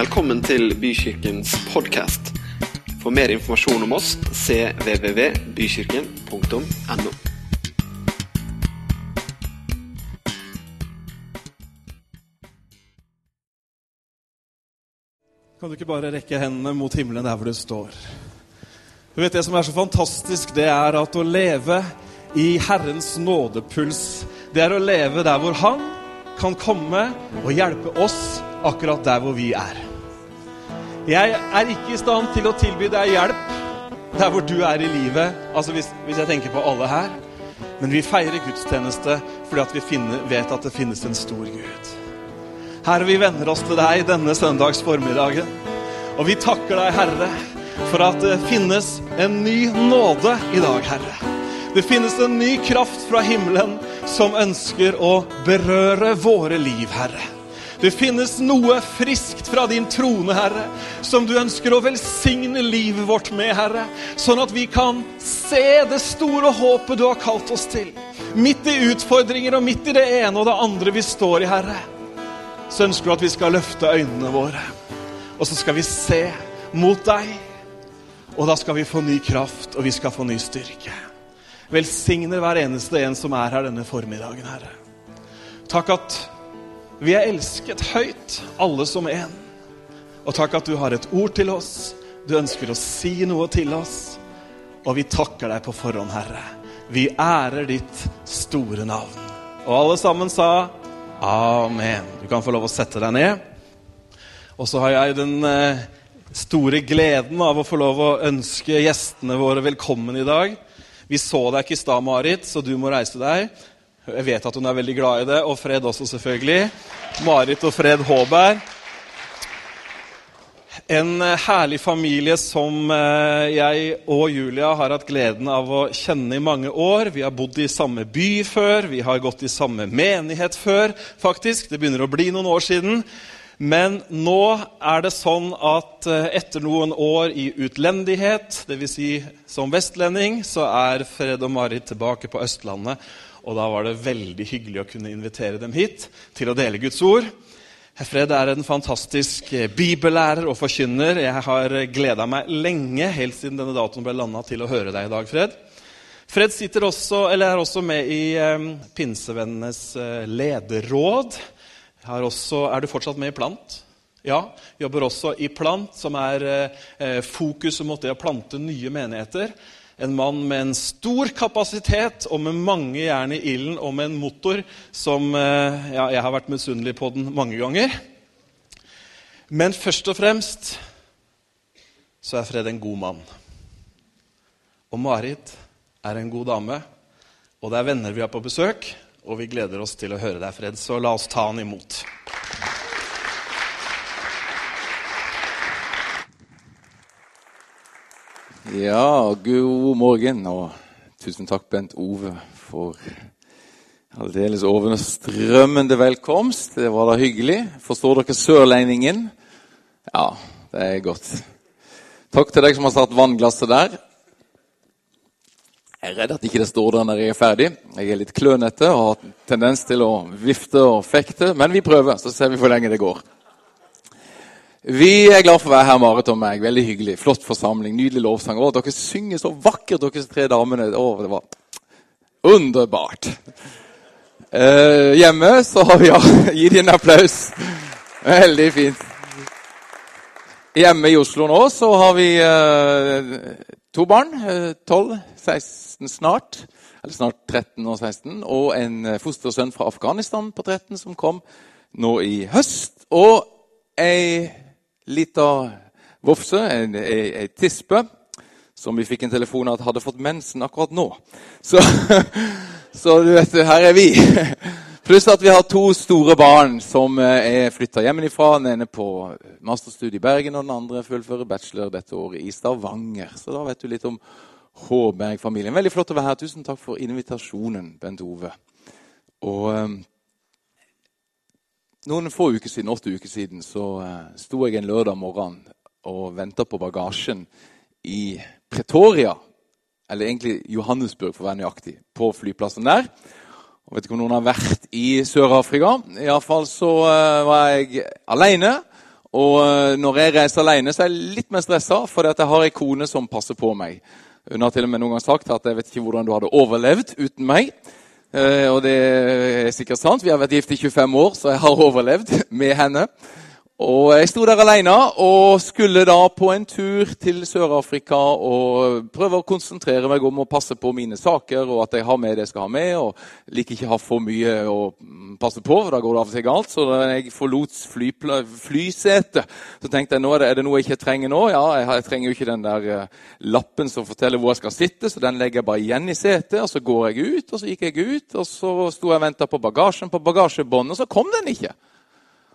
Velkommen til Bykirkens podkast. For mer informasjon om oss cvvvbykirken.no. Kan du ikke bare rekke hendene mot himmelen der hvor du står? Du vet Det som er så fantastisk, det er at å leve i Herrens nådepuls, det er å leve der hvor Han kan komme og hjelpe oss akkurat der hvor vi er. Jeg er ikke i stand til å tilby deg hjelp der hvor du er i livet, altså hvis, hvis jeg tenker på alle her. Men vi feirer gudstjeneste fordi at vi finner, vet at det finnes en stor Gud. Herre, vi venner oss til deg denne søndags formiddagen. Og vi takker deg, Herre, for at det finnes en ny nåde i dag, Herre. Det finnes en ny kraft fra himmelen som ønsker å berøre våre liv, Herre. Det finnes noe friskt fra din trone, Herre, som du ønsker å velsigne livet vårt med, Herre. Sånn at vi kan se det store håpet du har kalt oss til. Midt i utfordringer og midt i det ene og det andre vi står i, Herre så ønsker du at vi skal løfte øynene våre. Og så skal vi se mot deg. Og da skal vi få ny kraft, og vi skal få ny styrke. Velsigner hver eneste en som er her denne formiddagen, Herre. Takk at vi er elsket høyt, alle som en. Og takk at du har et ord til oss. Du ønsker å si noe til oss. Og vi takker deg på forhånd, Herre. Vi ærer ditt store navn. Og alle sammen sa Amen. Du kan få lov å sette deg ned. Og så har jeg den eh, store gleden av å få lov å ønske gjestene våre velkommen i dag. Vi så deg ikke i stad, Marit, så du må reise deg. Jeg vet at hun er veldig glad i det, og Fred også, selvfølgelig. Marit og Fred Håberg. En eh, herlig familie som eh, jeg og Julia har hatt gleden av å kjenne i mange år. Vi har bodd i samme by før, vi har gått i samme menighet før, faktisk. Det begynner å bli noen år siden. Men nå er det sånn at eh, etter noen år i utlendighet, dvs. Si som vestlending, så er Fred og Marit tilbake på Østlandet. Og da var det veldig hyggelig å kunne invitere dem hit til å dele Guds ord. Fred er en fantastisk bibellærer og forkynner. Jeg har gleda meg lenge, helt siden denne datoen ble landa, til å høre deg i dag, Fred. Fred også, eller er også med i eh, Pinsevennenes eh, lederråd. Også, er du fortsatt med i Plant? Ja. Jobber også i Plant, som er eh, fokuset mot det å plante nye menigheter. En mann med en stor kapasitet og med mange jern i ilden og med en motor som ja, Jeg har vært misunnelig på den mange ganger. Men først og fremst så er Fred en god mann. Og Marit er en god dame. Og det er venner vi har på besøk, og vi gleder oss til å høre deg, Fred. Så la oss ta han imot. Ja, god morgen, og tusen takk, Bent Ove, for aldeles overstrømmende velkomst. Det var da hyggelig. Forstår dere sørlendingen? Ja, det er godt. Takk til deg som har satt vannglasset der. Jeg er redd at ikke det står der når jeg er ferdig. Jeg er litt klønete og har tendens til å vifte og fekte, men vi prøver, så ser vi hvor lenge det går. Vi er glad for å være her, Marit og meg. Veldig hyggelig. Flott forsamling. Nydelig lovsang. Å, dere synger så vakkert, dere tre damene. Å, det var underbart. Eh, hjemme så har vi ja, Gi dem en applaus. Veldig fint. Hjemme i Oslo nå så har vi eh, to barn. Eh, 12, 16 snart. Eller snart 13 og 16. Og en eh, fostersønn fra Afghanistan på 13 som kom nå i høst. Og ei lita vofse, ei tispe, som vi fikk en telefon av at hadde fått mensen akkurat nå. Så, så du vet, her er vi. Pluss at vi har to store barn som eh, er flytta hjemmefra. Den ene på masterstudiet i Bergen, og den andre fullfører bachelor dette året i Stavanger. Så da vet du litt om Håberg-familien. Veldig flott å være her. Tusen takk for invitasjonen, Bent Ove. Og eh, noen få uker siden, åtte uker siden så uh, sto jeg en lørdag morgen og venta på bagasjen i Pretoria. Eller egentlig Johannesburg, for å være nøyaktig. På flyplassen der. Og vet ikke om noen har vært i Sør-Afrika. Iallfall så uh, var jeg aleine Og eh, når jeg reiser alene, så er jeg litt mer stressa, for jeg har ei kone som passer på meg. Hun har til og med noen gang sagt at jeg vet ikke hvordan du hadde overlevd uten meg. Eh, og det er sikkert sant. Vi har vært gift i 25 år, så jeg har overlevd med henne. Og Jeg sto der alene og skulle da på en tur til Sør-Afrika og prøve å konsentrere meg om å passe på mine saker og at jeg har med det jeg skal ha med. og Liker ikke å ha for mye å passe på, for da går det av og til galt. Så da jeg forlot fly, flysetet, så tenkte jeg nå er det, er det noe jeg ikke trenger nå. Ja, jeg, jeg trenger jo ikke den der uh, lappen som forteller hvor jeg skal sitte, så den legger jeg bare igjen i setet. og Så går jeg ut, og så gikk jeg ut, og så sto jeg og venta på bagasjen på bagasjebåndet, og så kom den ikke.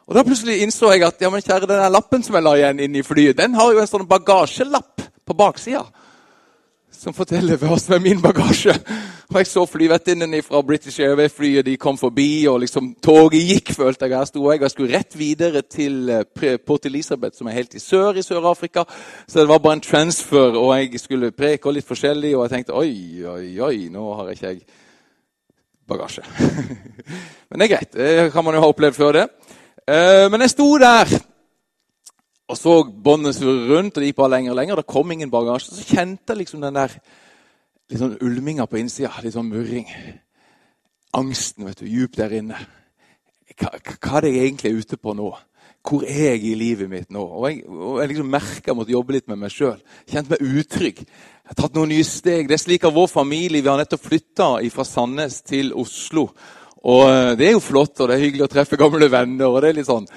Og Da plutselig innså jeg at ja, men kjære, den lappen som jeg la igjen inn i flyet, den har jo en sånn bagasjelapp på baksida som forteller hva som er min bagasje. Og Jeg så flyvertinnene fra British Airways-flyet. De kom forbi, og liksom toget gikk, følte jeg. Her sto jeg, og jeg skulle rett videre til eh, Port Elizabeth, som er helt i sør i Sør-Afrika. Så det var bare en transfer, og jeg skulle preke og litt forskjellig. Og jeg tenkte oi, oi, oi, nå har ikke jeg bagasje. Men det er greit. Det kan man jo ha opplevd før det. Eh, men jeg sto der og så båndet surre rundt, og det gikk bare lenger og lenger. Det kom ingen bagasje. Så kjente jeg liksom den der litt sånn ulminga på innsida. Litt sånn murring. Angsten vet du, djupt der inne. Hva, hva er det jeg egentlig er ute på nå? Hvor er jeg i livet mitt nå? Og Jeg, og jeg liksom merka jeg måtte jobbe litt med meg sjøl. Kjente meg utrygg. Jeg har tatt noen nye steg. Det er slik at vår familie Vi har nettopp flytta fra Sandnes til Oslo. Og eh, Det er jo flott, og det er hyggelig å treffe gamle venner. og det er litt sånn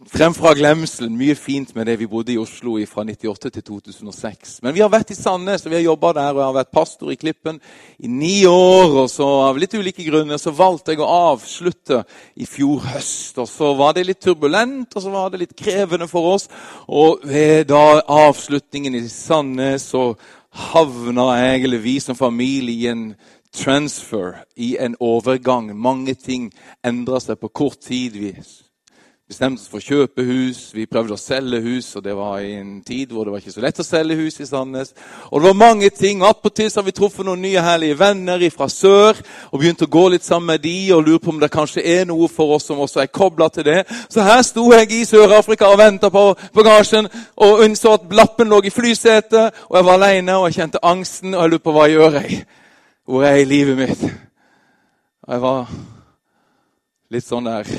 Fremfra glemselen. Mye fint med det vi bodde i Oslo i fra 98 til 2006. Men vi har vært i Sandnes og vi har jobba der, og jeg har vært pastor i Klippen i ni år. og så Av litt ulike grunner så valgte jeg å avslutte i fjor høst. og Så var det litt turbulent og så var det litt krevende for oss. Og ved da avslutningen i Sandnes så havna jeg, eller vi som familie, i en transfer, i en overgang. Mange ting endra seg på kort tid. Vi bestemte oss for å kjøpe hus. Vi prøvde å selge hus, og det var i en tid hvor det var ikke så lett å selge hus i Sandnes. Og det var mange ting. Attpåtil har vi truffet noen nye herlige venner fra sør og begynt å gå litt sammen med de og lurer på om det kanskje er noe for oss som også er kobla til det. Så her sto jeg i Sør-Afrika og venta på bagasjen og innså at lappen lå i flysetet, og jeg var aleine og jeg kjente angsten, og jeg lurte på hva jeg gjør jeg hvor er i livet mitt? Og jeg var litt sånn der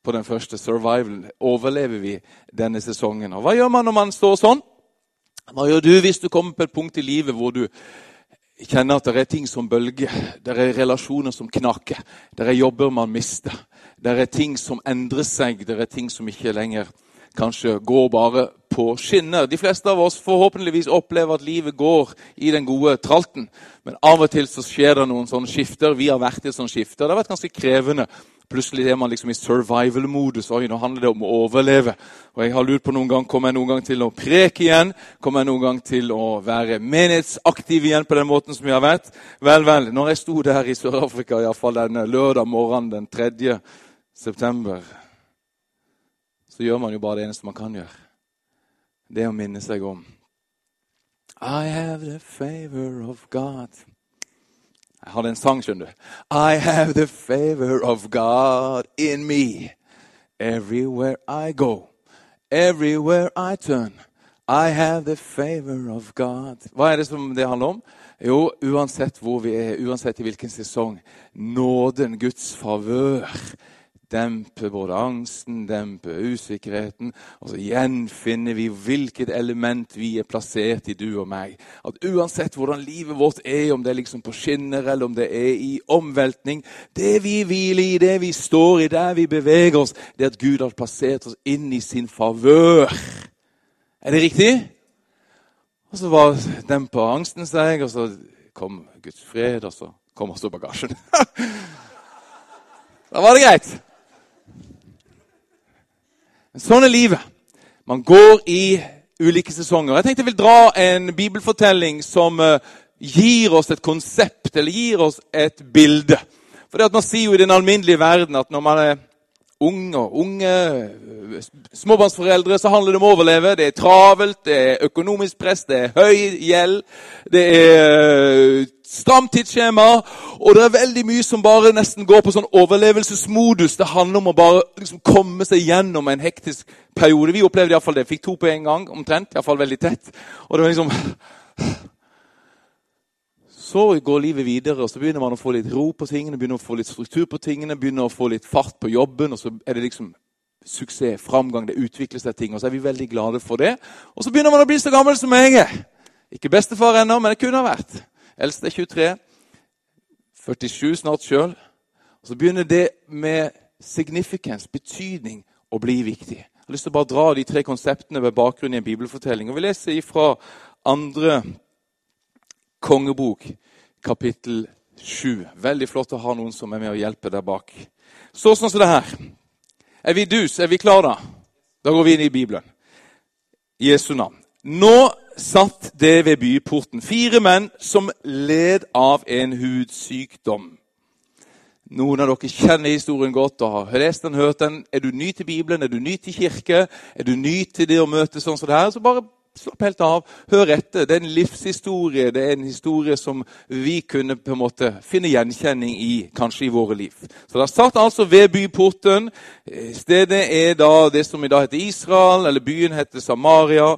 på den første survival. Overlever vi denne sesongen? Og Hva gjør man når man står sånn? Hva gjør du hvis du kommer på et punkt i livet hvor du kjenner at det er ting som bølger, det er relasjoner som knaker, det er jobber man mister, det er ting som endrer seg, det er ting som ikke lenger kanskje går bare på skinner. De fleste av oss forhåpentligvis opplever at livet går i den gode tralten. Men av og til så skjer det noen sånne skifter. Vi har vært i sånne skifter. Det har vært ganske krevende. Plutselig er man liksom i survival-modus. Oi, nå handler det om å overleve. Og jeg har lurt på noen gang, Kommer jeg noen gang til å preke igjen? Kommer jeg noen gang til å være menighetsaktiv igjen på den måten som jeg har vært? Vel, vel. Når jeg sto der i Sør-Afrika, iallfall denne lørdag morgenen den 3. september så gjør man jo bare det eneste man kan gjøre. Det å minne seg om I have the favor of God. Jeg hadde en sang, skjønner du. I have the favor of God in me. Everywhere I go, everywhere I turn. I have the favor of God. Hva er det som det handler om? Jo, uansett hvor vi er, uansett i hvilken sesong. Nåden, Guds favør dempe både angsten, dempe usikkerheten. Og så gjenfinner vi hvilket element vi er plassert i, du og meg. At uansett hvordan livet vårt er, om det er liksom på skinner eller om det er i omveltning, det vi hviler i, det vi står i, der vi beveger oss, det at Gud har plassert oss inn i sin favør. Er det riktig? Og så var dempa angsten seg, og så kom Guds fred, og så kom også bagasjen. da var det greit. Men sånn er livet. Man går i ulike sesonger. Jeg tenkte jeg vil dra en bibelfortelling som eh, gir oss et konsept, eller gir oss et bilde. For det at Man sier jo i den alminnelige verden at når man er ung og unge, småbarnsforeldre så handler det om å overleve. Det er travelt, det er økonomisk press, det er høy gjeld, det er stramt tidsskjema. Og det er veldig mye som bare nesten går på sånn overlevelsesmodus. Det handler om å bare liksom komme seg gjennom en hektisk periode. Vi opplevde iallfall det. Fikk to på en gang, omtrent. Iallfall veldig tett. Og det var liksom så går livet videre, og så begynner man å få litt ro på tingene, begynner å få litt struktur på tingene, begynner å få litt fart på jobben, og så er det liksom suksess, framgang, det utvikler seg ting. Og så er vi veldig glade for det. Og så begynner man å bli så gammel som jeg er. Ikke bestefar ennå, men det kunne ha vært. Eldste er 23. 47 snart sjøl. Og så begynner det med significance, betydning, å bli viktig. Jeg har lyst til å bare dra de tre konseptene ved bakgrunn i en bibelfortelling. Og Vi leser ifra andre kongebok, kapittel 7. Veldig flott å ha noen som er med og hjelper der bak. Så sånn som det her. Er vi dus? Er vi klare, da? Da går vi inn i Bibelen. Jesu navn. Nå satt det ved byporten fire menn som led av en hudsykdom. Noen av dere kjenner historien godt og har lest den, hørt den. Er du ny til Bibelen, er du ny til kirke, er du ny til det å møte sånn som det her, så bare Slapp helt av. Hør etter. Det er en livshistorie. Det er en historie som vi kunne på en måte finne gjenkjenning i, kanskje i våre liv. Så det satt altså ved byporten. Stedet er da det som i dag heter Israel, eller byen heter Samaria.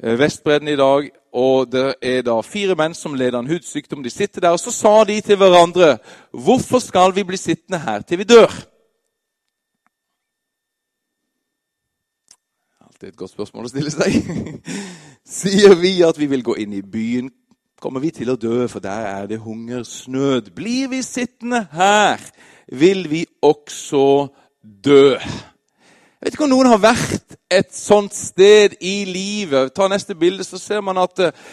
Eh, Vestbredden i dag. Og det er da fire menn som leder en hudsykdom. De sitter der, og så sa de til hverandre Hvorfor skal vi bli sittende her til vi dør? Det er et godt spørsmål å stille seg. Sier vi at vi vil gå inn i byen, kommer vi til å dø, for der er det hungersnød. Blir vi sittende her, vil vi også dø. Jeg vet ikke om noen har vært et sånt sted i livet. Ta neste bilde, så ser man at eh,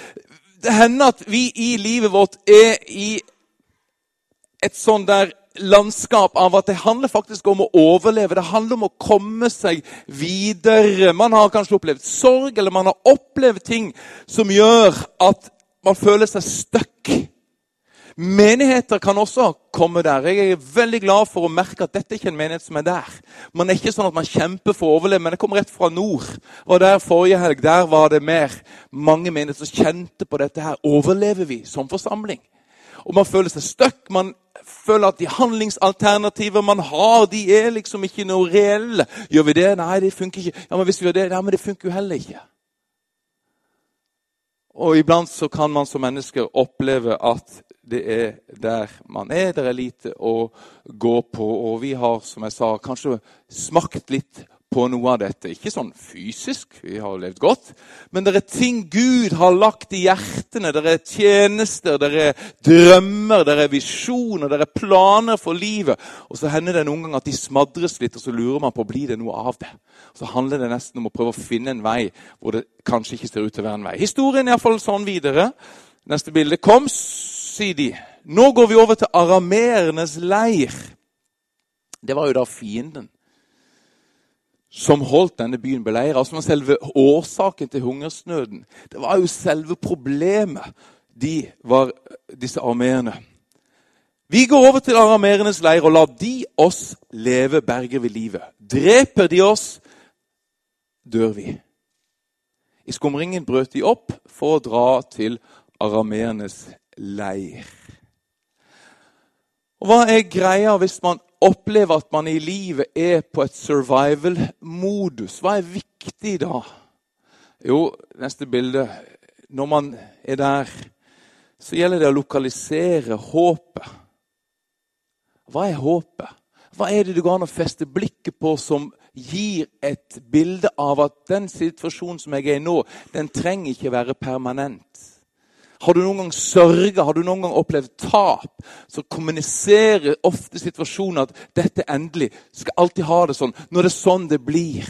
det hender at vi i livet vårt er i et sånt der landskap av at det handler faktisk om å overleve. Det handler om å komme seg videre. Man har kanskje opplevd sorg, eller man har opplevd ting som gjør at man føler seg stuck. Menigheter kan også komme der. Jeg er veldig glad for å merke at dette ikke er en menighet som er der. Man er ikke sånn at man kjemper for å overleve, men jeg kommer rett fra nord. Og der Forrige helg der var det mer mange menigheter som kjente på dette her. Overlever vi som forsamling? Og man føler seg stuck. Man føler at de handlingsalternativer man har, de er liksom ikke noe reelle. Gjør vi det? Nei, det funker ikke. Ja, men hvis vi gjør det, Nei, men det funker jo heller ikke. Og iblant så kan man som mennesker oppleve at det er der man er. Det er lite å gå på. Og vi har, som jeg sa, kanskje smakt litt på noe av dette. Ikke sånn fysisk, vi har levd godt, men det er ting Gud har lagt i hjertene. Det er tjenester, det er drømmer, det er visjoner, det er planer for livet. Og så hender det noen ganger at de smadres litt, og så lurer man på blir det noe av det. Så handler det nesten om å prøve å finne en vei hvor det kanskje ikke ser ut til å være en vei. Historien er iallfall sånn videre. Neste bilde. Kom, sier de. Nå går vi over til arameernes leir. Det var jo da fienden som holdt denne byen beleira, som var selve årsaken til hungersnøden. Det var jo selve problemet, de var disse armeerne. Vi går over til arameernes leir og lar de oss leve, berger ved livet. Dreper de oss, dør vi. I skumringen brøt de opp for å dra til arameernes leir. Og Hva er greia hvis man opplever at man i livet er på et survival-modus? Hva er viktig da? Jo, neste bilde. Når man er der, så gjelder det å lokalisere håpet. Hva er håpet? Hva er det du går an å feste blikket på som gir et bilde av at den situasjonen som jeg er i nå, den trenger ikke være permanent? Har du noen gang sørga, har du noen gang opplevd tap, så kommuniserer ofte situasjonen at dette er endelig. Du Skal alltid ha det sånn. Det er sånn det blir.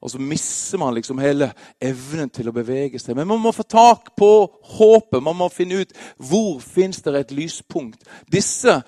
Og så mister man liksom hele evnen til å bevege seg. Men man må få tak på håpet. Man må finne ut hvor fins det et lyspunkt. Disse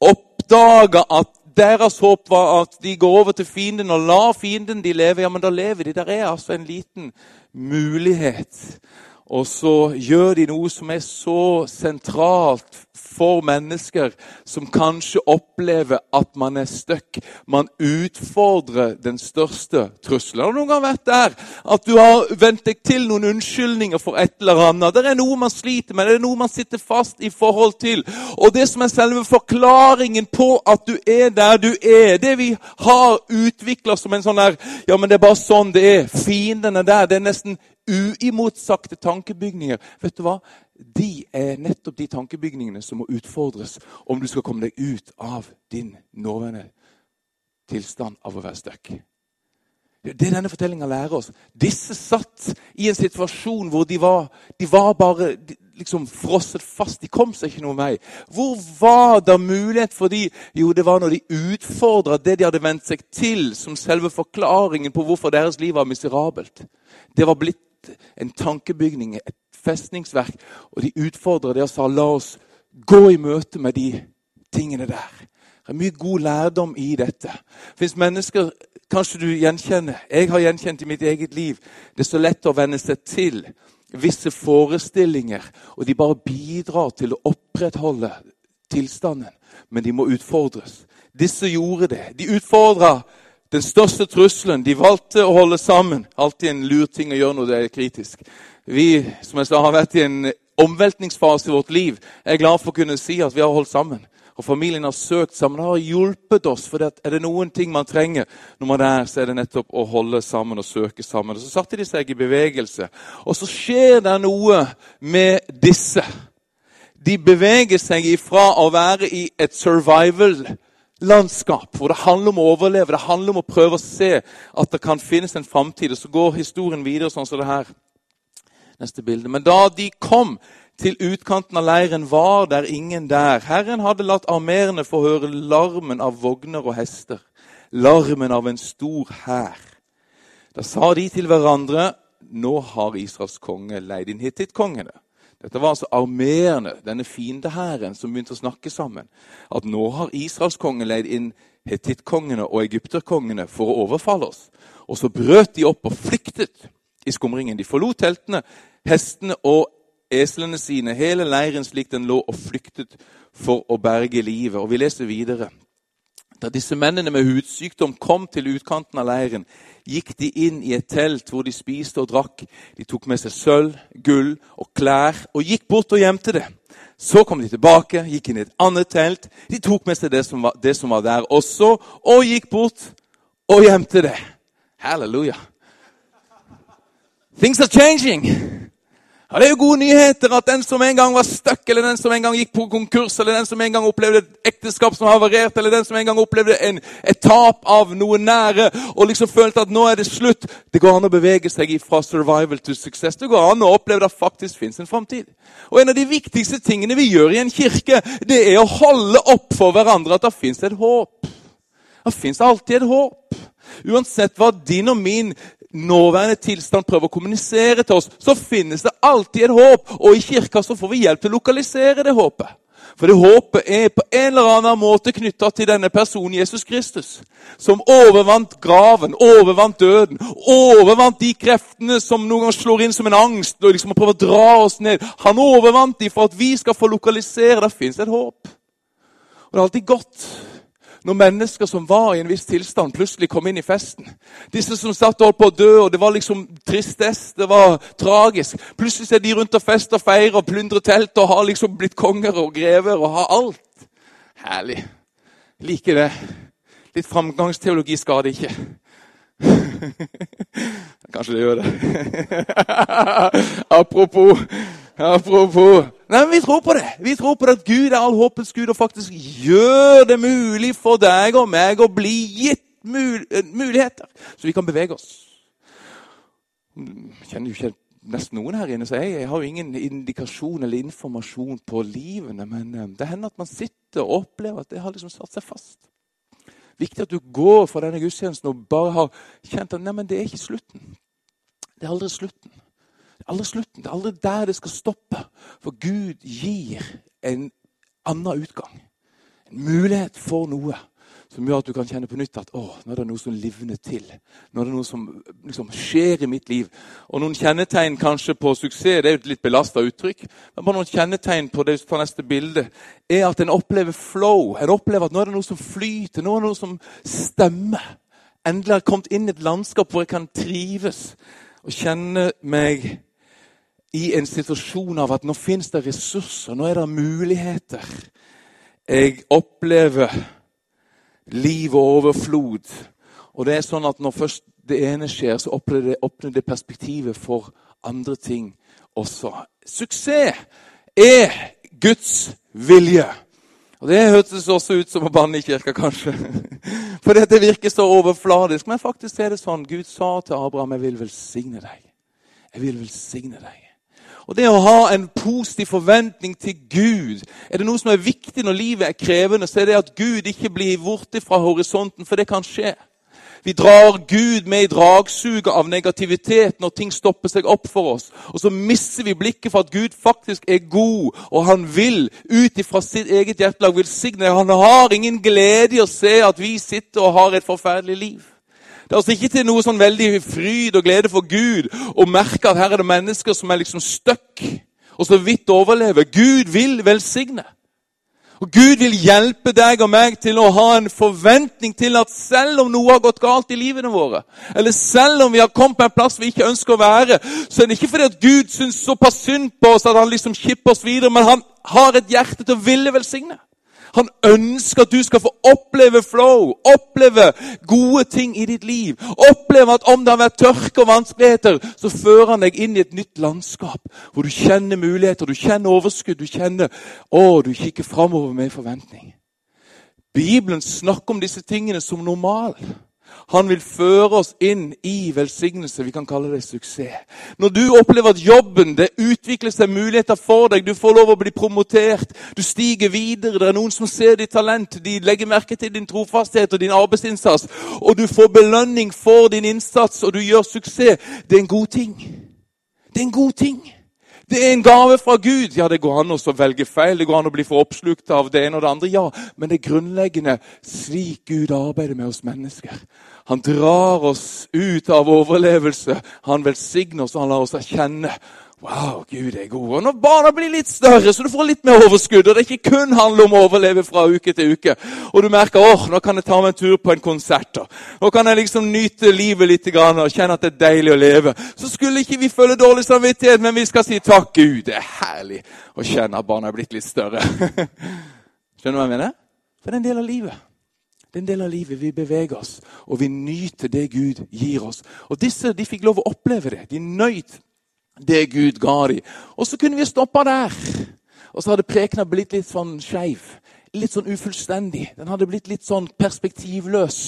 oppdaga at deres håp var at de går over til fienden og lar fienden de leve. Ja, men da lever de. Der er altså en liten mulighet. Og så gjør de noe som er så sentralt for mennesker som kanskje opplever at man er stuck. Man utfordrer den største trusselen. Har du noen gang vært der at du har vent deg til noen unnskyldninger for et eller annet? Det er noe man sliter med, det er noe man sitter fast i forhold til. Og det som er selve forklaringen på at du er der du er, det vi har utvikla som en sånn der Ja, men det er bare sånn det er. Fienden er der. Det er nesten uimotsagte tankebygninger. Vet du hva? De er nettopp de tankebygningene som må utfordres om du skal komme deg ut av din nåværende tilstand av å være stuck. Det denne fortellinga lærer oss. Disse satt i en situasjon hvor de var, de var bare liksom frosset fast. De kom seg ikke noen vei. Hvor var det mulighet for de? Jo, det var når de utfordra det de hadde vent seg til, som selve forklaringen på hvorfor deres liv var miserabelt. Det var blitt en tankebygning, et festningsverk. Og de utfordra det og sa la oss gå i møte med de tingene der. Det er mye god lærdom i dette. Det fins mennesker kanskje du gjenkjenner. Jeg har gjenkjent i mitt eget liv. Det er så lett å venne seg til visse forestillinger, og de bare bidrar til å opprettholde tilstanden. Men de må utfordres. Disse gjorde det. De utfordra den største trusselen. De valgte å holde sammen. Alltid en lur ting å gjøre når det er kritisk. Vi som jeg sa, har vært i en omveltningsfase i vårt liv. Jeg er glad for å kunne si at vi har holdt sammen. Og familien har søkt sammen. Det har hjulpet oss. For er det noen ting man trenger når man er så er det nettopp å holde sammen og søke sammen. Og Så satte de seg i bevegelse. Og så skjer det noe med disse. De beveger seg ifra å være i et survival landskap hvor det handler om å overleve, det handler om å prøve å se at det kan finnes en framtid. Og så går historien videre sånn som det her. Neste bilde. Men da de kom til utkanten av leiren, var der ingen der. Herren hadde latt armerene få høre larmen av vogner og hester, larmen av en stor hær. Da sa de til hverandre, nå har Israels konge leid inn hittittkongene. Dette var altså armeerne, denne fiendehæren, som begynte å snakke sammen. At nå har israelskongen leid inn hetittkongene og egypterkongene for å overfalle oss. Og så brøt de opp og flyktet i skumringen. De forlot teltene, hestene og eslene sine, hele leiren slik den lå, og flyktet for å berge livet. Og Vi leser videre. Da disse mennene med hudsykdom kom til utkanten av leiren, gikk de inn i et telt hvor de spiste og drakk. De tok med seg sølv, gull og klær og gikk bort og gjemte det. Så kom de tilbake, gikk inn i et annet telt. De tok med seg det som var, det som var der også, og gikk bort og gjemte det. Halleluja. Things are changing. Ja, Det er jo gode nyheter at den som en gang var stuck, eller den som en gang gikk på konkurs, eller den som en gang opplevde et ekteskap som havarerte, eller den som en gang opplevde en, et tap av noe nære, og liksom følte at nå er det slutt Det går an å bevege seg fra survival til suksess. Det går an å oppleve at det faktisk fins en framtid. Og en av de viktigste tingene vi gjør i en kirke, det er å holde opp for hverandre at det fins et håp. Det fins alltid et håp. Uansett hva din og min nåværende tilstand prøver å kommunisere til oss, så finnes det alltid et håp. Og i kirka så får vi hjelp til å lokalisere det håpet. For det håpet er på en eller annen måte knytta til denne personen Jesus Kristus. Som overvant graven, overvant døden, overvant de kreftene som noen ganger slår inn som en angst og liksom prøver å dra oss ned. Han overvant de for at vi skal få lokalisere. Der fins et håp. Og det er alltid godt når mennesker som var i en viss tilstand, plutselig kom inn i festen. Disse som satt og holdt på å dø, og det var liksom tristest, det var tragisk. Plutselig er de rundt og fester og feirer og plundrer telt og har liksom blitt konger og grever og har alt. Herlig. Liker det. Litt framgangsteologi skader ikke. Kanskje det gjør det. Apropos Apropos Nei, men Vi tror på det. Vi tror på det at Gud er all håpets Gud og faktisk gjør det mulig for deg og meg å bli gitt mul eh, muligheter, så vi kan bevege oss. Jeg kjenner jo ikke nesten noen her inne, så jeg, jeg har jo ingen indikasjon eller informasjon på livene. Men eh, det hender at man sitter og opplever at det har liksom satt seg fast. Viktig at du går fra denne gudstjenesten og bare har kjent at nei, men det er ikke slutten. Det er aldri slutten aldri slutten. Det er aldri der det skal stoppe. For Gud gir en annen utgang. En mulighet for noe som gjør at du kan kjenne på nytt at å, nå er det noe som livner til. Nå er det noe som liksom, skjer i mitt liv. Og Noen kjennetegn kanskje på suksess det er jo et litt belasta uttrykk, men bare noen kjennetegn på det på neste bilde, er at en opplever flow. En opplever at nå er det noe som flyter, nå er det noe som stemmer. Endelig har jeg kommet inn i et landskap hvor jeg kan trives og kjenne meg i en situasjon av at nå finnes det ressurser, nå er det muligheter. Jeg opplever liv og overflod. Og det er sånn at når først det ene skjer, så åpner det, åpner det perspektivet for andre ting også. Suksess er Guds vilje. Og Det hørtes også ut som å banne i kirka, kanskje. For dette virker så overfladisk. Men faktisk er det sånn. Gud sa til Abraham, 'Jeg vil velsigne deg'. Jeg vil velsigne deg. Og det å ha en positiv forventning til Gud Er det noe som er viktig når livet er krevende, så er det at Gud ikke blir borte fra horisonten, for det kan skje. Vi drar Gud med i dragsuget av negativitet når ting stopper seg opp for oss. Og så mister vi blikket for at Gud faktisk er god, og han vil ut ifra sitt eget hjertelag velsigne. Han har ingen glede i å se at vi sitter og har et forferdelig liv. Det er altså ikke til noe sånn veldig fryd og glede for Gud å merke at her er det mennesker som er liksom stuck og så vidt overlever. Gud vil velsigne. Og Gud vil hjelpe deg og meg til å ha en forventning til at selv om noe har gått galt i livene våre, eller selv om vi har kommet på en plass vi ikke ønsker å være, så er det ikke fordi at Gud syns såpass synd på oss at han liksom kipper oss videre, men han har et hjerte til å ville velsigne. Han ønsker at du skal få oppleve flow, oppleve gode ting i ditt liv. Oppleve at om det har vært tørke og vanskeligheter, så fører han deg inn i et nytt landskap. Hvor du kjenner muligheter, du kjenner overskudd, du kjenner Å, du kikker framover med forventning. Bibelen snakker om disse tingene som normal. Han vil føre oss inn i velsignelse. Vi kan kalle det suksess. Når du opplever at jobben det utvikler seg muligheter for deg, du får lov å bli promotert, du stiger videre, det er noen som ser ditt talent, de legger merke til din trofasthet og din arbeidsinnsats, og du får belønning for din innsats, og du gjør suksess, det er en god ting. Det er en god ting. Det er en gave fra Gud. Ja, det går an å velge feil, det går an å bli for oppslukt av det ene og det andre. Ja, men det er grunnleggende slik Gud arbeider med oss mennesker. Han drar oss ut av overlevelse. Han velsigner oss, og han lar oss erkjenne Wow, Gud er god. Og når barna blir litt større, så du får litt mer overskudd, og det ikke kun handler om å overleve fra uke til uke, og du merker åh, nå kan jeg ta meg en tur på en konsert, og nå kan jeg liksom nyte livet litt og kjenne at det er deilig å leve, så skulle ikke vi føle dårlig samvittighet, men vi skal si takk Gud. Det er herlig å kjenne at barna er blitt litt større. Skjønner du hva jeg mener? For det er en del av livet. Det er en del av livet. Vi beveger oss, og vi nyter det Gud gir oss. Og disse de fikk lov å oppleve det. De nøyt det Gud ga dem. Og så kunne vi stoppa der. Og så hadde prekena blitt litt sånn skeiv. Litt sånn ufullstendig. Den hadde blitt litt sånn perspektivløs.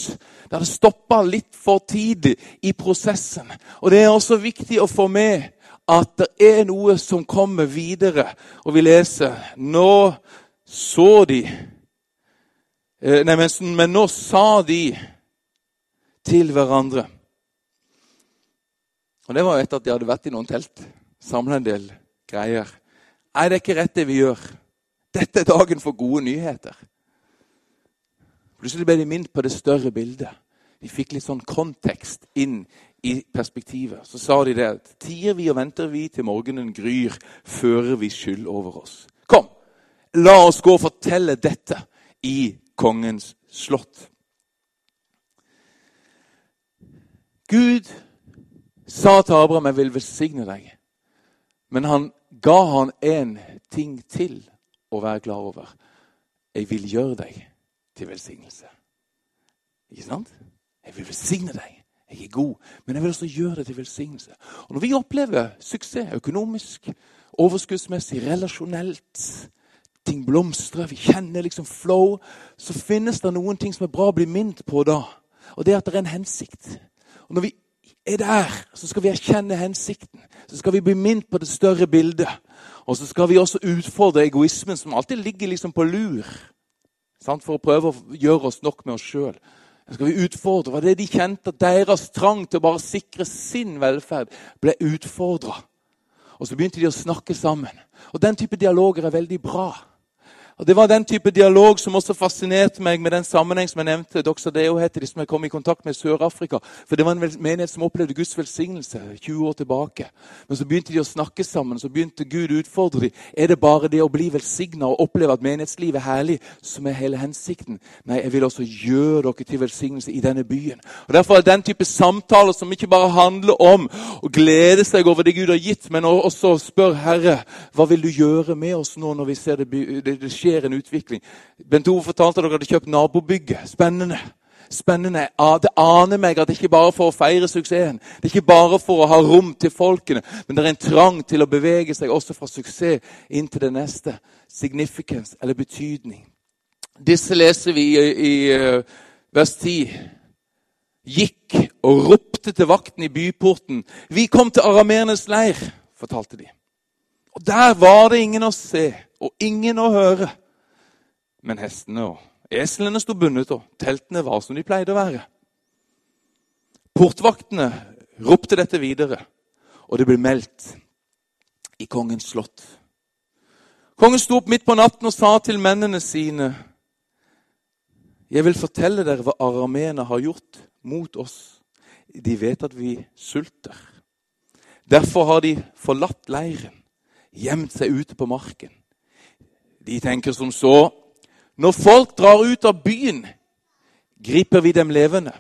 Det hadde stoppa litt for tidlig i prosessen. Og det er også viktig å få med at det er noe som kommer videre. Og vi leser Nå så de eh, Nei, men, men nå sa de til hverandre og Det var etter at de hadde vært i noen telt, samla en del greier. Nei, det er ikke rett det vi gjør. Dette er dagen for gode nyheter. Plutselig ble de minnet på det større bildet. De fikk litt sånn kontekst inn i perspektivet. Så sa de det tier vi og venter vi til morgenen gryr, fører vi skyld over oss. Kom, la oss gå og fortelle dette i kongens slott. Gud sa til Abraham jeg vil velsigne deg. Men han ga han en ting til å være klar over. Jeg vil gjøre deg til velsignelse. Ikke sant? Jeg vil velsigne deg. Jeg er god, men jeg vil også gjøre deg til velsignelse. Og Når vi opplever suksess økonomisk, overskuddsmessig, relasjonelt, ting blomstrer, vi kjenner liksom flow, så finnes det noen ting som er bra å bli minnet på da. Og det er at det er en hensikt. Og Når vi er der, så skal vi erkjenne hensikten. Så skal vi bli minnet på det større bildet. Og så skal vi også utfordre egoismen, som alltid ligger liksom på lur. Sant? For å prøve å gjøre oss nok med oss sjøl. Så skal vi utfordre. Var det de kjente at deres trang til å bare sikre sin velferd ble utfordra? Og så begynte de å snakke sammen. Og Den type dialoger er veldig bra. Og Det var den type dialog som også fascinerte meg med den sammenheng som jeg nevnte. Doxa Deo heter de som jeg kom i kontakt med i Sør-Afrika. For Det var en menighet som opplevde Guds velsignelse 20 år tilbake. Men så begynte de å snakke sammen, så begynte Gud å utfordre dem. Er det bare det å bli velsigna og oppleve at menighetslivet er herlig, som er hele hensikten? Nei, jeg vil også gjøre dere til velsignelse i denne byen. Og Derfor er den type samtaler som ikke bare handler om å glede seg over det Gud har gitt, men også spør Herre, hva vil du gjøre med oss nå når vi ser det, det, det skjer? Skjer en utvikling. Bent Ove fortalte at dere hadde kjøpt nabobygget. Spennende. Spennende. Det aner meg at det ikke bare er for å feire suksessen. Det er ikke bare for å ha rom til folkene, men det er en trang til å bevege seg også fra suksess inn til det neste. Significance, eller betydning. Disse leser vi i, i uh, vers 10. Gikk og ropte til vakten i byporten. Vi kom til arameernes leir, fortalte de. Og der var det ingen å se og ingen å høre. Men hestene og eslene sto bundet, og teltene var som de pleide å være. Portvaktene ropte dette videre, og det ble meldt i kongens slott. Kongen sto opp midt på natten og sa til mennene sine.: Jeg vil fortelle dere hva arameene har gjort mot oss. De vet at vi sulter. Derfor har de forlatt leiren, gjemt seg ute på marken. De tenker som så Når folk drar ut av byen, griper vi dem levende.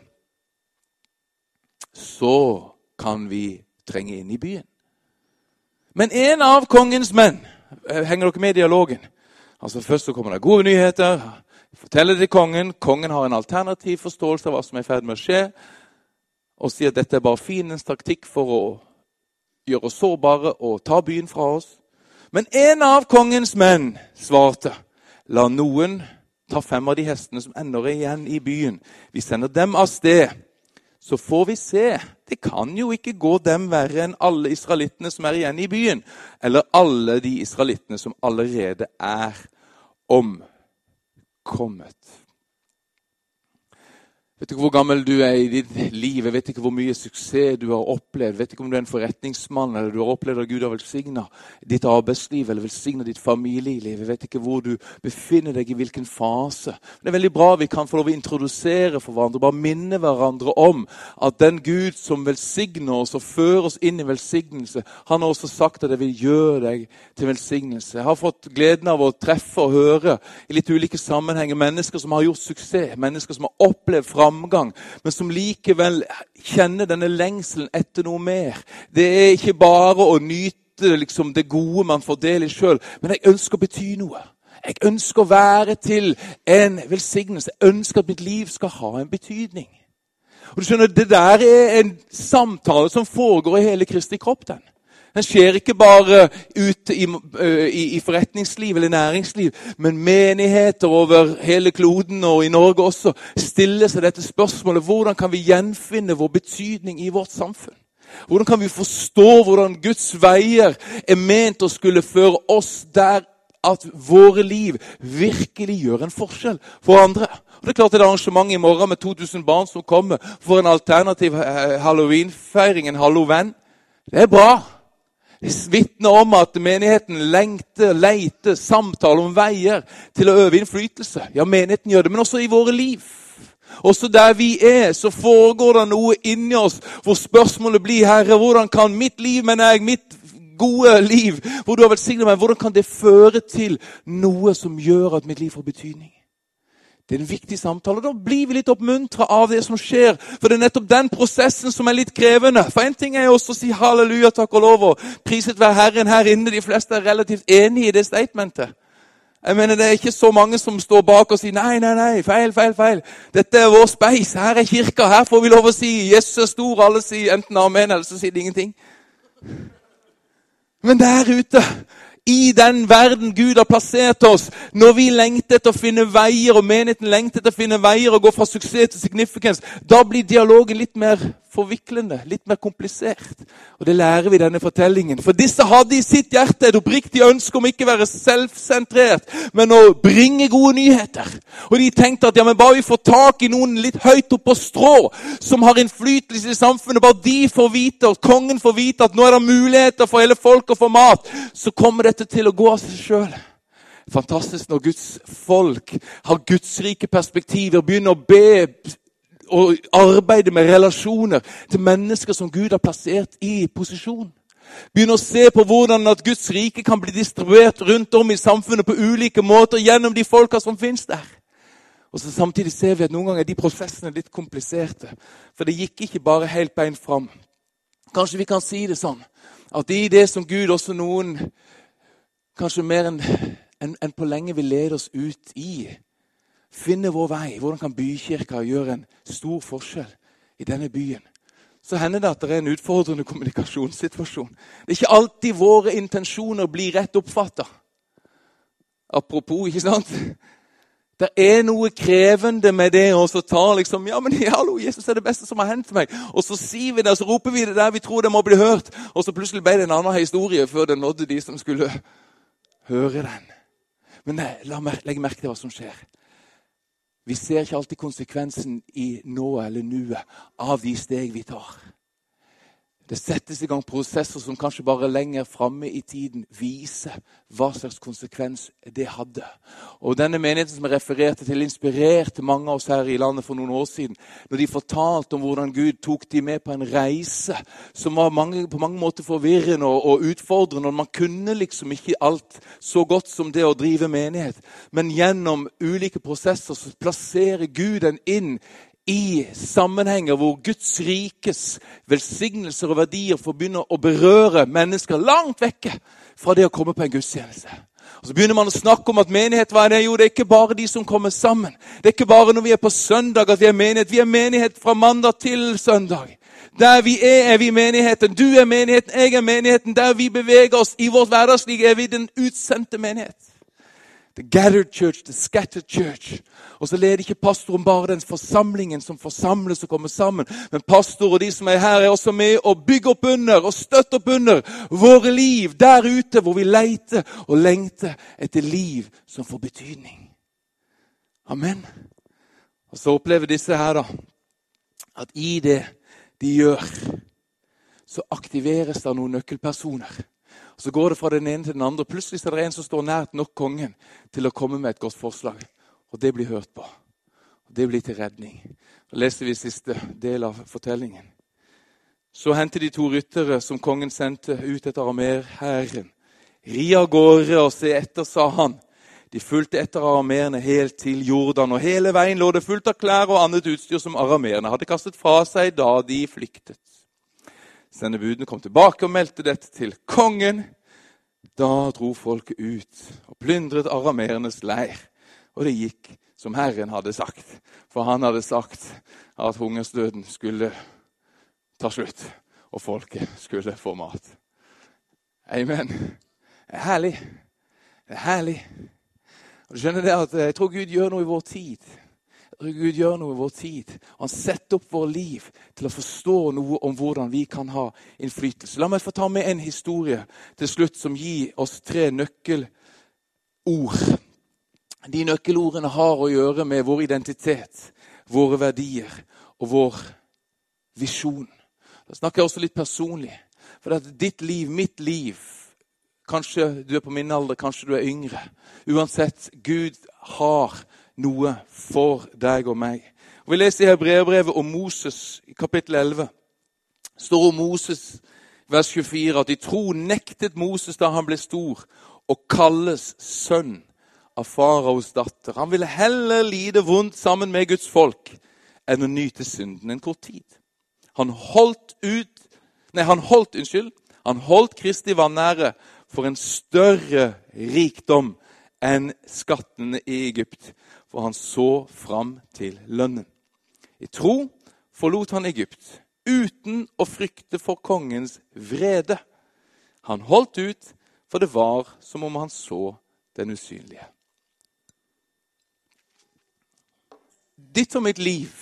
Så kan vi trenge inn i byen. Men en av kongens menn eh, Henger dere med i dialogen? Altså Først så kommer det gode nyheter. Forteller det til kongen. Kongen har en alternativ forståelse av hva som er i ferd med å skje. Og sier at dette er bare fiendens taktikk for å gjøre oss sårbare og ta byen fra oss. Men en av kongens menn svarte, la noen ta fem av de hestene som ennå er igjen i byen. Vi sender dem av sted. Så får vi se. Det kan jo ikke gå dem verre enn alle israelittene som er igjen i byen. Eller alle de israelittene som allerede er omkommet. Vet ikke hvor gammel du er i ditt liv, jeg vet ikke hvor mye suksess du har opplevd. vet ikke om du er en forretningsmann eller du har opplevd at Gud har velsigna ditt arbeidsliv eller velsigna ditt familieliv. Jeg vet ikke hvor du befinner deg, i hvilken fase. Men det er veldig bra vi kan få lov å introdusere for hverandre, bare minne hverandre om at den Gud som velsigner oss og fører oss inn i velsignelse, han har også sagt at det vil gjøre deg til velsignelse. Jeg har fått gleden av å treffe og høre i litt ulike sammenhenger mennesker som har gjort suksess, mennesker som har opplevd fra framgang, men som likevel kjenner denne lengselen etter noe mer. Det er ikke bare å nyte liksom, det gode man får del i sjøl, men jeg ønsker å bety noe. Jeg ønsker å være til en velsignelse. Jeg ønsker at mitt liv skal ha en betydning. Og du skjønner, Det der er en samtale som foregår i hele Kristi kropp. den. Den skjer ikke bare ute i, i, i, forretningsliv eller næringsliv, men menigheter over hele kloden og i Norge også stiller seg dette spørsmålet hvordan kan vi gjenfinne vår betydning i vårt samfunn. Hvordan kan vi forstå hvordan Guds veier er ment å skulle føre oss der at våre liv virkelig gjør en forskjell for andre? Og det er klart Et arrangement i morgen med 2000 barn som kommer for en alternativ halloweenfeiring, en halloween, det er bra vitner om at menigheten lengter, leiter, samtaler om veier til å øve innflytelse. Ja, menigheten gjør det, men også i våre liv. Også der vi er, så foregår det noe inni oss hvor spørsmålet blir Herre, hvordan kan mitt liv, mener jeg, mitt gode liv, hvor du har velsignet meg, hvordan kan det føre til noe som gjør at mitt liv får betydning? Det er en viktig samtale. Da blir vi litt oppmuntra av det som skjer. For det er nettopp den prosessen som er litt krevende. For en ting er også å si halleluja, takk og lov, og priset være Herren her inne. De fleste er relativt enige i det statementet. Jeg mener, Det er ikke så mange som står bak og sier nei, nei, nei, feil, feil, feil. Dette er vår speis. Her er kirka. Her får vi lov å si Jesus er stor. Alle sier enten amen, eller så sier de ingenting. Men der ute i den verden Gud har plassert oss, når vi lengter etter å finne veier, og menigheten lengter etter å finne veier og gå fra suksess til significance, da blir dialogen litt mer forviklende, litt mer komplisert. Og Det lærer vi i denne fortellingen. For disse hadde i sitt hjerte et oppriktig ønske om ikke å være selvsentrert, men å bringe gode nyheter. Og de tenkte at ja, men bare vi får tak i noen litt høyt oppe på strå, som har innflytelse i samfunnet, bare de får vite, og kongen får vite at nå er det muligheter for hele folket å få mat, så kommer dette til å gå av seg sjøl. fantastisk når Guds folk har gudsrike perspektiver, begynner å be og arbeide med relasjoner til mennesker som Gud har plassert i posisjon. Begynne å se på hvordan at Guds rike kan bli distribuert rundt om i samfunnet på ulike måter gjennom de folka som finnes der. Og så Samtidig ser vi at noen ganger er de prosessene litt kompliserte. For det gikk ikke bare helt beint fram. Kanskje vi kan si det sånn at i det som Gud også noen kanskje mer enn en, en på lenge vil lede oss ut i, finne vår vei. Hvordan kan bykirka gjøre en stor forskjell i denne byen? Så hender det at det er en utfordrende kommunikasjonssituasjon. Det er ikke alltid våre intensjoner blir rett oppfatta. Apropos, ikke sant? Det er noe krevende med det å ta liksom, ja, men hallo, Jesus er det beste som har hendt meg. Og så sier vi det, og så roper vi det der vi tror det må bli hørt. Og så plutselig ble det en annen historie før det nådde de som skulle høre den. Men nei, la meg legge merke til hva som skjer. Vi ser ikke alltid konsekvensen i nå eller nuet av de steg vi tar. Det settes i gang prosesser som kanskje bare lenger framme i tiden viser hva slags konsekvens det hadde. Og Denne menigheten som jeg refererte til, inspirerte mange av oss her i landet for noen år siden. Når de fortalte om hvordan Gud tok de med på en reise som var mange, på mange måter forvirrende og, og utfordrende. og Man kunne liksom ikke alt så godt som det å drive menighet. Men gjennom ulike prosesser så plasserer Gud en inn i sammenhenger hvor Guds rikes velsignelser og verdier får begynne å berøre mennesker langt vekke fra det å komme på en gudstjeneste. Og Så begynner man å snakke om at menighet hva er det? Jo, det er ikke bare de som kommer sammen. Det er ikke bare når vi er på søndag at vi er menighet. Vi er menighet fra mandag til søndag. Der vi er, er vi menigheten. Du er menigheten, jeg er menigheten. Der vi beveger oss i vårt hverdagsliv, er vi den utsendte menighet. The gathered church, the scattered church. Og så leder ikke pastoren bare den forsamlingen som forsamles og kommer sammen. Men pastor og de som er her, er også med og bygger opp under og støtter opp under våre liv der ute, hvor vi leter og lengter etter liv som får betydning. Amen. Og så opplever disse her da, at i det de gjør, så aktiveres det noen nøkkelpersoner. Så går det fra den ene til den andre. Plutselig er det en som står nært nok kongen til å komme med et godt forslag. Og det blir hørt på. Og Det blir til redning. Da leser vi siste del av fortellingen. Så hendte de to ryttere som kongen sendte ut etter aramerhæren. Ri av gårde og se etter, sa han. De fulgte etter arameerne helt til Jordan, og hele veien lå det fullt av klær og annet utstyr som arameerne hadde kastet fra seg da de flyktet. Sendebudene kom tilbake og meldte dette til kongen. Da dro folket ut og plyndret arameernes leir. Og det gikk som Herren hadde sagt. For han hadde sagt at hungersdøden skulle ta slutt, og folket skulle få mat. Amen. Det er herlig. Det er herlig. Og du skjønner det at Jeg tror Gud gjør noe i vår tid. Gud gjør noe i vår tid. Han setter opp vår liv til å forstå noe om hvordan vi kan ha innflytelse. La meg få ta med en historie til slutt som gir oss tre nøkkelord. De nøkkelordene har å gjøre med vår identitet, våre verdier og vår visjon. Da snakker jeg også litt personlig. For er ditt liv, mitt liv Kanskje du er på min alder, kanskje du er yngre. Uansett, Gud har noe for deg og meg. Og Vi leser i Hebrevbrevet om Moses i kapittel 11. Det står om Moses vers 24 at i tro nektet Moses da han ble stor, å kalles sønn av faraos datter. Han ville heller lide vondt sammen med Guds folk enn å nyte synden en kort tid. Han holdt ut Nei, han holdt, unnskyld, han holdt Kristi vanære for en større rikdom enn skattene i Egypt for han så fram til lønnen. I tro forlot han Egypt uten å frykte for kongens vrede. Han holdt ut, for det var som om han så den usynlige. Ditt og mitt liv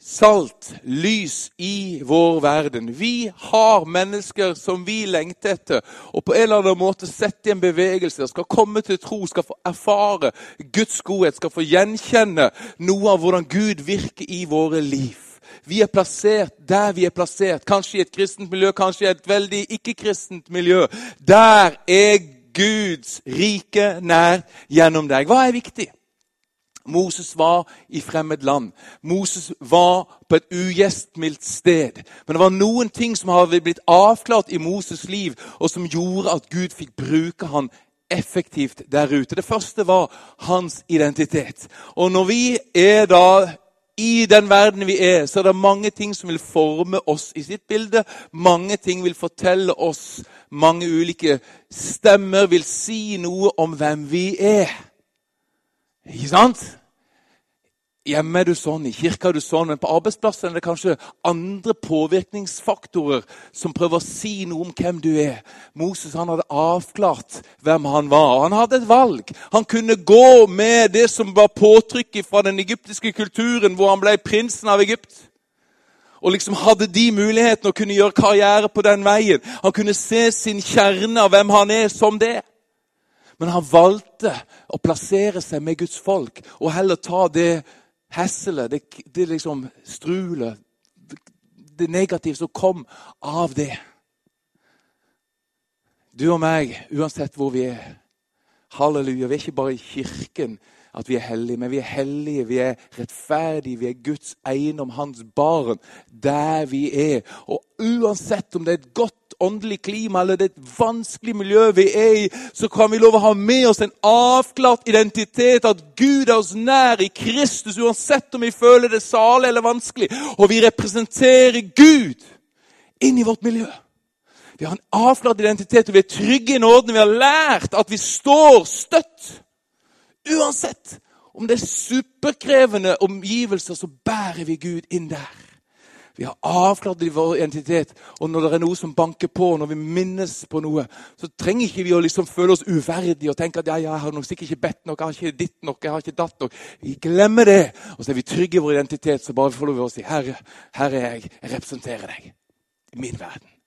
salt, lys i vår verden. Vi har mennesker som vi lengter etter, og på en eller annen måte sette i en bevegelse, skal komme til tro, skal få erfare Guds godhet, skal få gjenkjenne noe av hvordan Gud virker i våre liv. Vi er plassert der vi er plassert, kanskje i et kristent miljø, kanskje i et veldig ikke-kristent miljø. Der er Guds rike nær gjennom deg. Hva er viktig? Moses var i fremmed land. Moses var på et ugjestmildt sted. Men det var noen ting som hadde blitt avklart i Moses' liv, og som gjorde at Gud fikk bruke han effektivt der ute. Det første var hans identitet. Og når vi er da i den verden vi er, så er det mange ting som vil forme oss i sitt bilde. Mange ting vil fortelle oss. Mange ulike stemmer vil si noe om hvem vi er. Ikke sant? Hjemme er du sånn, i kirka er du sånn, men på arbeidsplassen er det kanskje andre påvirkningsfaktorer som prøver å si noe om hvem du er. Moses han hadde avklart hvem han var. Han hadde et valg. Han kunne gå med det som var påtrykket fra den egyptiske kulturen, hvor han ble prinsen av Egypt. Og liksom hadde de mulighetene å kunne gjøre karriere på den veien. Han kunne se sin kjerne av hvem han er som det. Men han valgte å plassere seg med Guds folk og heller ta det hesselet, det, det liksom strulet, det, negative som kom av det. Du og meg, uansett hvor vi er. Halleluja. Vi er ikke bare i kirken at vi er hellige, men vi er hellige, vi er rettferdige, vi er Guds eiendom, hans barn, der vi er. Og uansett om det er et godt åndelig klima eller det er et vanskelig miljø vi er i, så kan vi lov å ha med oss en avklart identitet, at Gud er oss nær i Kristus, uansett om vi føler det salig eller vanskelig. Og vi representerer Gud inn i vårt miljø. Vi har en avklart identitet, og vi er trygge i nåden. Vi har lært at vi står støtt. Uansett om det er superkrevende omgivelser, så bærer vi Gud inn der. Vi har avklart vår identitet. Og når det er noe som banker på, når vi minnes på noe, så trenger ikke vi å liksom føle oss uverdige og tenke at ja, jeg har sikkert ikke bedt nok, jeg har ikke ditt nok, jeg har ikke datt nok. Vi glemmer det. Og så er vi trygge i vår identitet, så bare får vi å si Herre, her er jeg. Jeg representerer deg i min verden.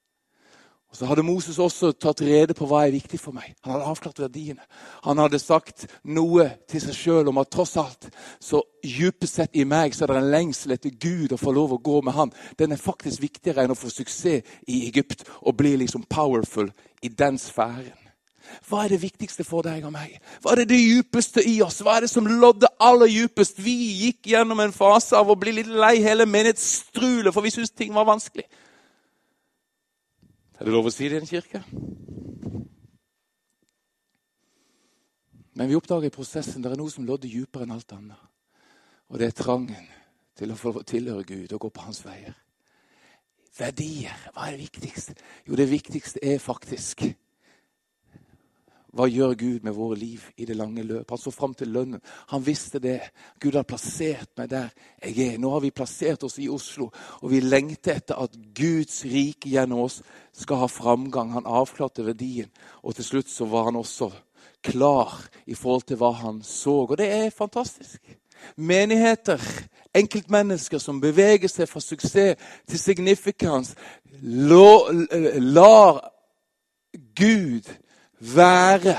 Og Så hadde Moses også tatt rede på hva er viktig for meg. Han hadde avklart verdiene. Han hadde sagt noe til seg sjøl om at tross alt, så djupest sett i meg så er det en lengsel etter Gud å få lov å gå med han. Den er faktisk viktigere enn å få suksess i Egypt og bli liksom powerful i den sfæren. Hva er det viktigste for deg og meg? Hva er det det djupeste i oss? Hva er det som lodder aller djupest? Vi gikk gjennom en fase av å bli litt lei hele menighetsstrulet, for vi syntes ting var vanskelig. Er det lov å si det i en kirke? Men vi oppdager i prosessen det er noe som lodder dypere enn alt annet. Og det er trangen til å få tilhøre Gud og gå på hans veier. Verdier. Hva er det viktigste? Jo, det viktigste er faktisk hva gjør Gud med våre liv i det lange løp? Han så fram til lønnen. Han visste det. Gud har plassert meg der jeg er. Nå har vi plassert oss i Oslo, og vi lengter etter at Guds rike gjennom oss skal ha framgang. Han avklarte verdien, og til slutt så var han også klar i forhold til hva han så. Og det er fantastisk. Menigheter, enkeltmennesker som beveger seg fra suksess til signifikans, lar Gud være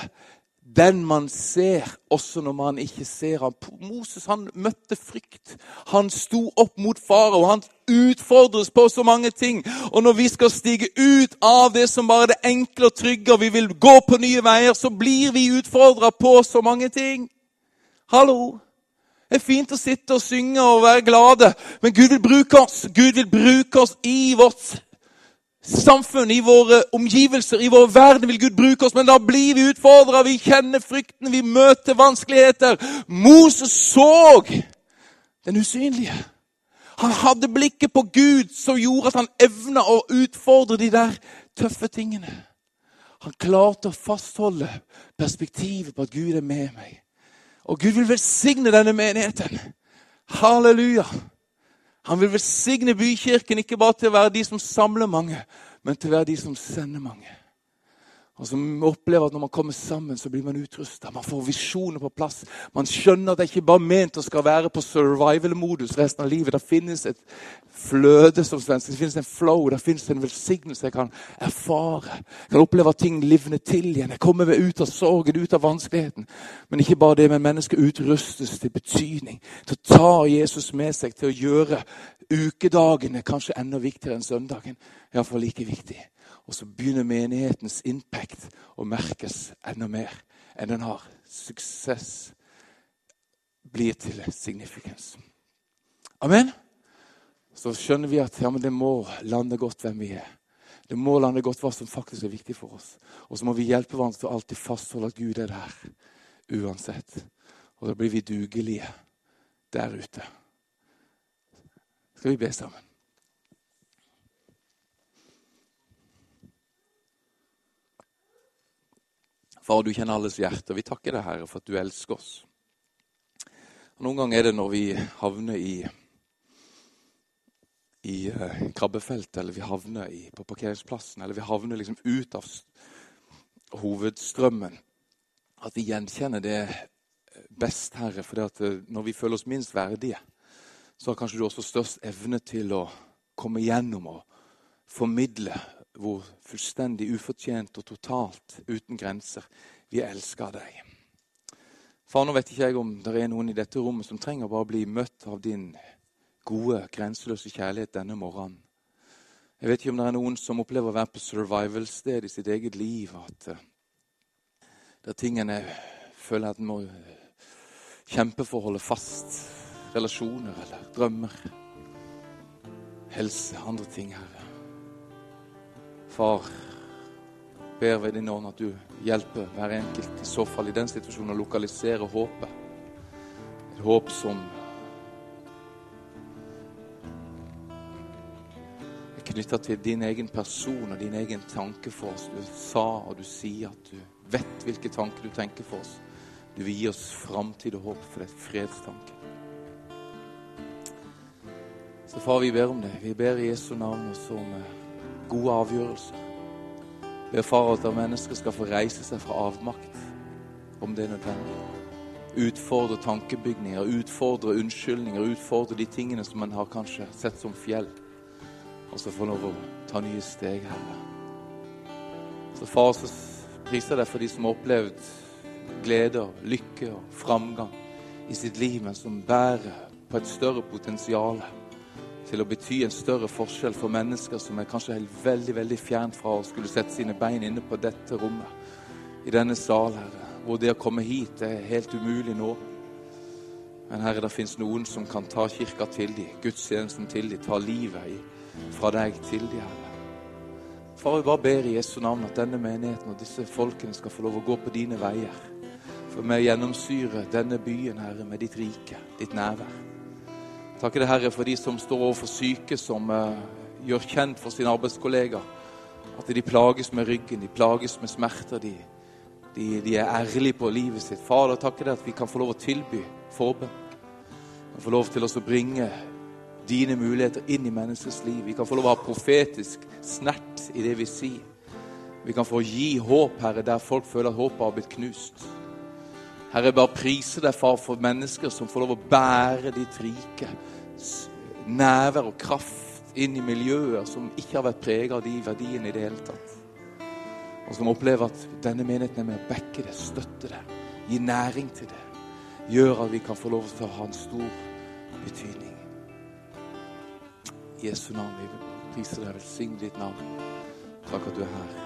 den man ser, også når man ikke ser ham. Moses han møtte frykt. Han sto opp mot farao. Han utfordres på så mange ting. Og når vi skal stige ut av det som bare er det enkle og trygge, og vi vil gå på nye veier, så blir vi utfordra på så mange ting. Hallo! Det er fint å sitte og synge og være glade, men Gud vil bruke oss. Gud vil bruke oss i vårt samfunn, i våre omgivelser, i vår verden vil Gud bruke oss. Men da blir vi utfordra, vi kjenner frykten, vi møter vanskeligheter. Moses så den usynlige. Han hadde blikket på Gud som gjorde at han evna å utfordre de der tøffe tingene. Han klarte å fastholde perspektivet på at Gud er med meg. Og Gud vil velsigne denne menigheten. Halleluja. Han vil velsigne bykirken ikke bare til å være de som samler mange, men til å være de som sender mange. Og som opplever at Når man kommer sammen, så blir man utrusta. Man får visjoner på plass. Man skjønner at det ikke bare er ment å skal være på survival-modus resten av livet. Det finnes et fløde, som svensk. Det finnes en flow, det finnes en velsignelse jeg kan erfare. Jeg kan oppleve at ting livner til igjen. Jeg kommer meg ut av sorgen, ut av vanskeligheten. Men ikke bare det, men mennesket utrustes til betydning. Til å ta Jesus med seg, til å gjøre ukedagene kanskje enda viktigere enn søndagen. Iallfall like viktig. Og så begynner menighetens impact å merkes enda mer enn den har. Suksess blir til significance. Amen. Så skjønner vi at ja, det må lande godt hvem vi er. Det må lande godt hva som faktisk er viktig for oss. Og så må vi hjelpe hverandre til å alltid fastholde at Gud er der uansett. Og da blir vi dugelige der ute. Skal vi be sammen? Far, du kjenner alles hjerte, og vi takker deg, Herre, for at du elsker oss. Noen ganger er det når vi havner i, i uh, krabbefeltet, eller vi havner i, på parkeringsplassen, eller vi havner liksom ut av hovedstrømmen, at vi gjenkjenner det best, Herre. For uh, når vi føler oss minst verdige, så har kanskje du også størst evne til å komme gjennom og formidle hvor fullstendig ufortjent og totalt uten grenser vi elsker deg. Far, nå vet ikke jeg om det er noen i dette rommet som trenger bare å bli møtt av din gode, grenseløse kjærlighet denne morgenen. Jeg vet ikke om det er noen som opplever å være på survival-sted i sitt eget liv. At uh, det er tingene føler at en må kjempe for å holde fast. Relasjoner eller drømmer. Helse, andre ting, Herre. Far, ber ved din ånd at du hjelper hver enkelt i så fall i den situasjonen å lokalisere håpet. Et håp som er knytta til din egen person og din egen tanke for oss. Du sa og du sier at du vet hvilke tanker du tenker for oss. Du vil gi oss framtid og håp, for det er fredstanke. Så far, vi ber om det. Vi ber i Jesu navn også om gode avgjørelser. Ber far at mennesker skal få reise seg fra avmakt, om det er nødvendig. Utfordre tankebygninger, utfordre unnskyldninger, utfordre de tingene som man har kanskje sett som fjell. Og så få lov å ta nye steg, Herre. Så far, så priser jeg deg for de som har opplevd glede og lykke og framgang i sitt liv, men som bærer på et større potensial til å bety en større forskjell for mennesker som er kanskje helt veldig veldig fjernt fra å skulle sette sine bein inne på dette rommet, i denne sal, Herre, hvor det å komme hit er helt umulig nå. Men Herre, det fins noen som kan ta kirka til dem, gudstjenesten til dem, ta livet fra deg til dem, Herre. Far, vi bare ber i Jesu navn at denne menigheten og disse folkene skal få lov å gå på dine veier. For vi gjennomsyrer denne byen, Herre, med ditt rike, ditt nærvær. Takker deg, Herre, for de som står overfor syke, som uh, gjør kjent for sine arbeidskollegaer at de plages med ryggen, de plages med smerter. De, de, de er ærlige på livet sitt. Fader, takker deg at vi kan få lov å tilby forbønn. Få lov til å bringe dine muligheter inn i menneskets liv. Vi kan få lov å ha profetisk snert i det vi sier. Vi kan få gi håp, Herre, der folk føler at håpet har blitt knust. Herre, jeg bare priser deg, far, for mennesker som får lov å bære ditt rike. Nærvær og kraft inn i miljøer som ikke har vært preget av de verdiene i det hele tatt. Og som opplever at denne menigheten er med å backe det, støtte det, gi næring til det. Gjør at vi kan få lov til å ha en stor betydning. Jesu navn vi priser deg, velsign ditt navn. Takk at du er her.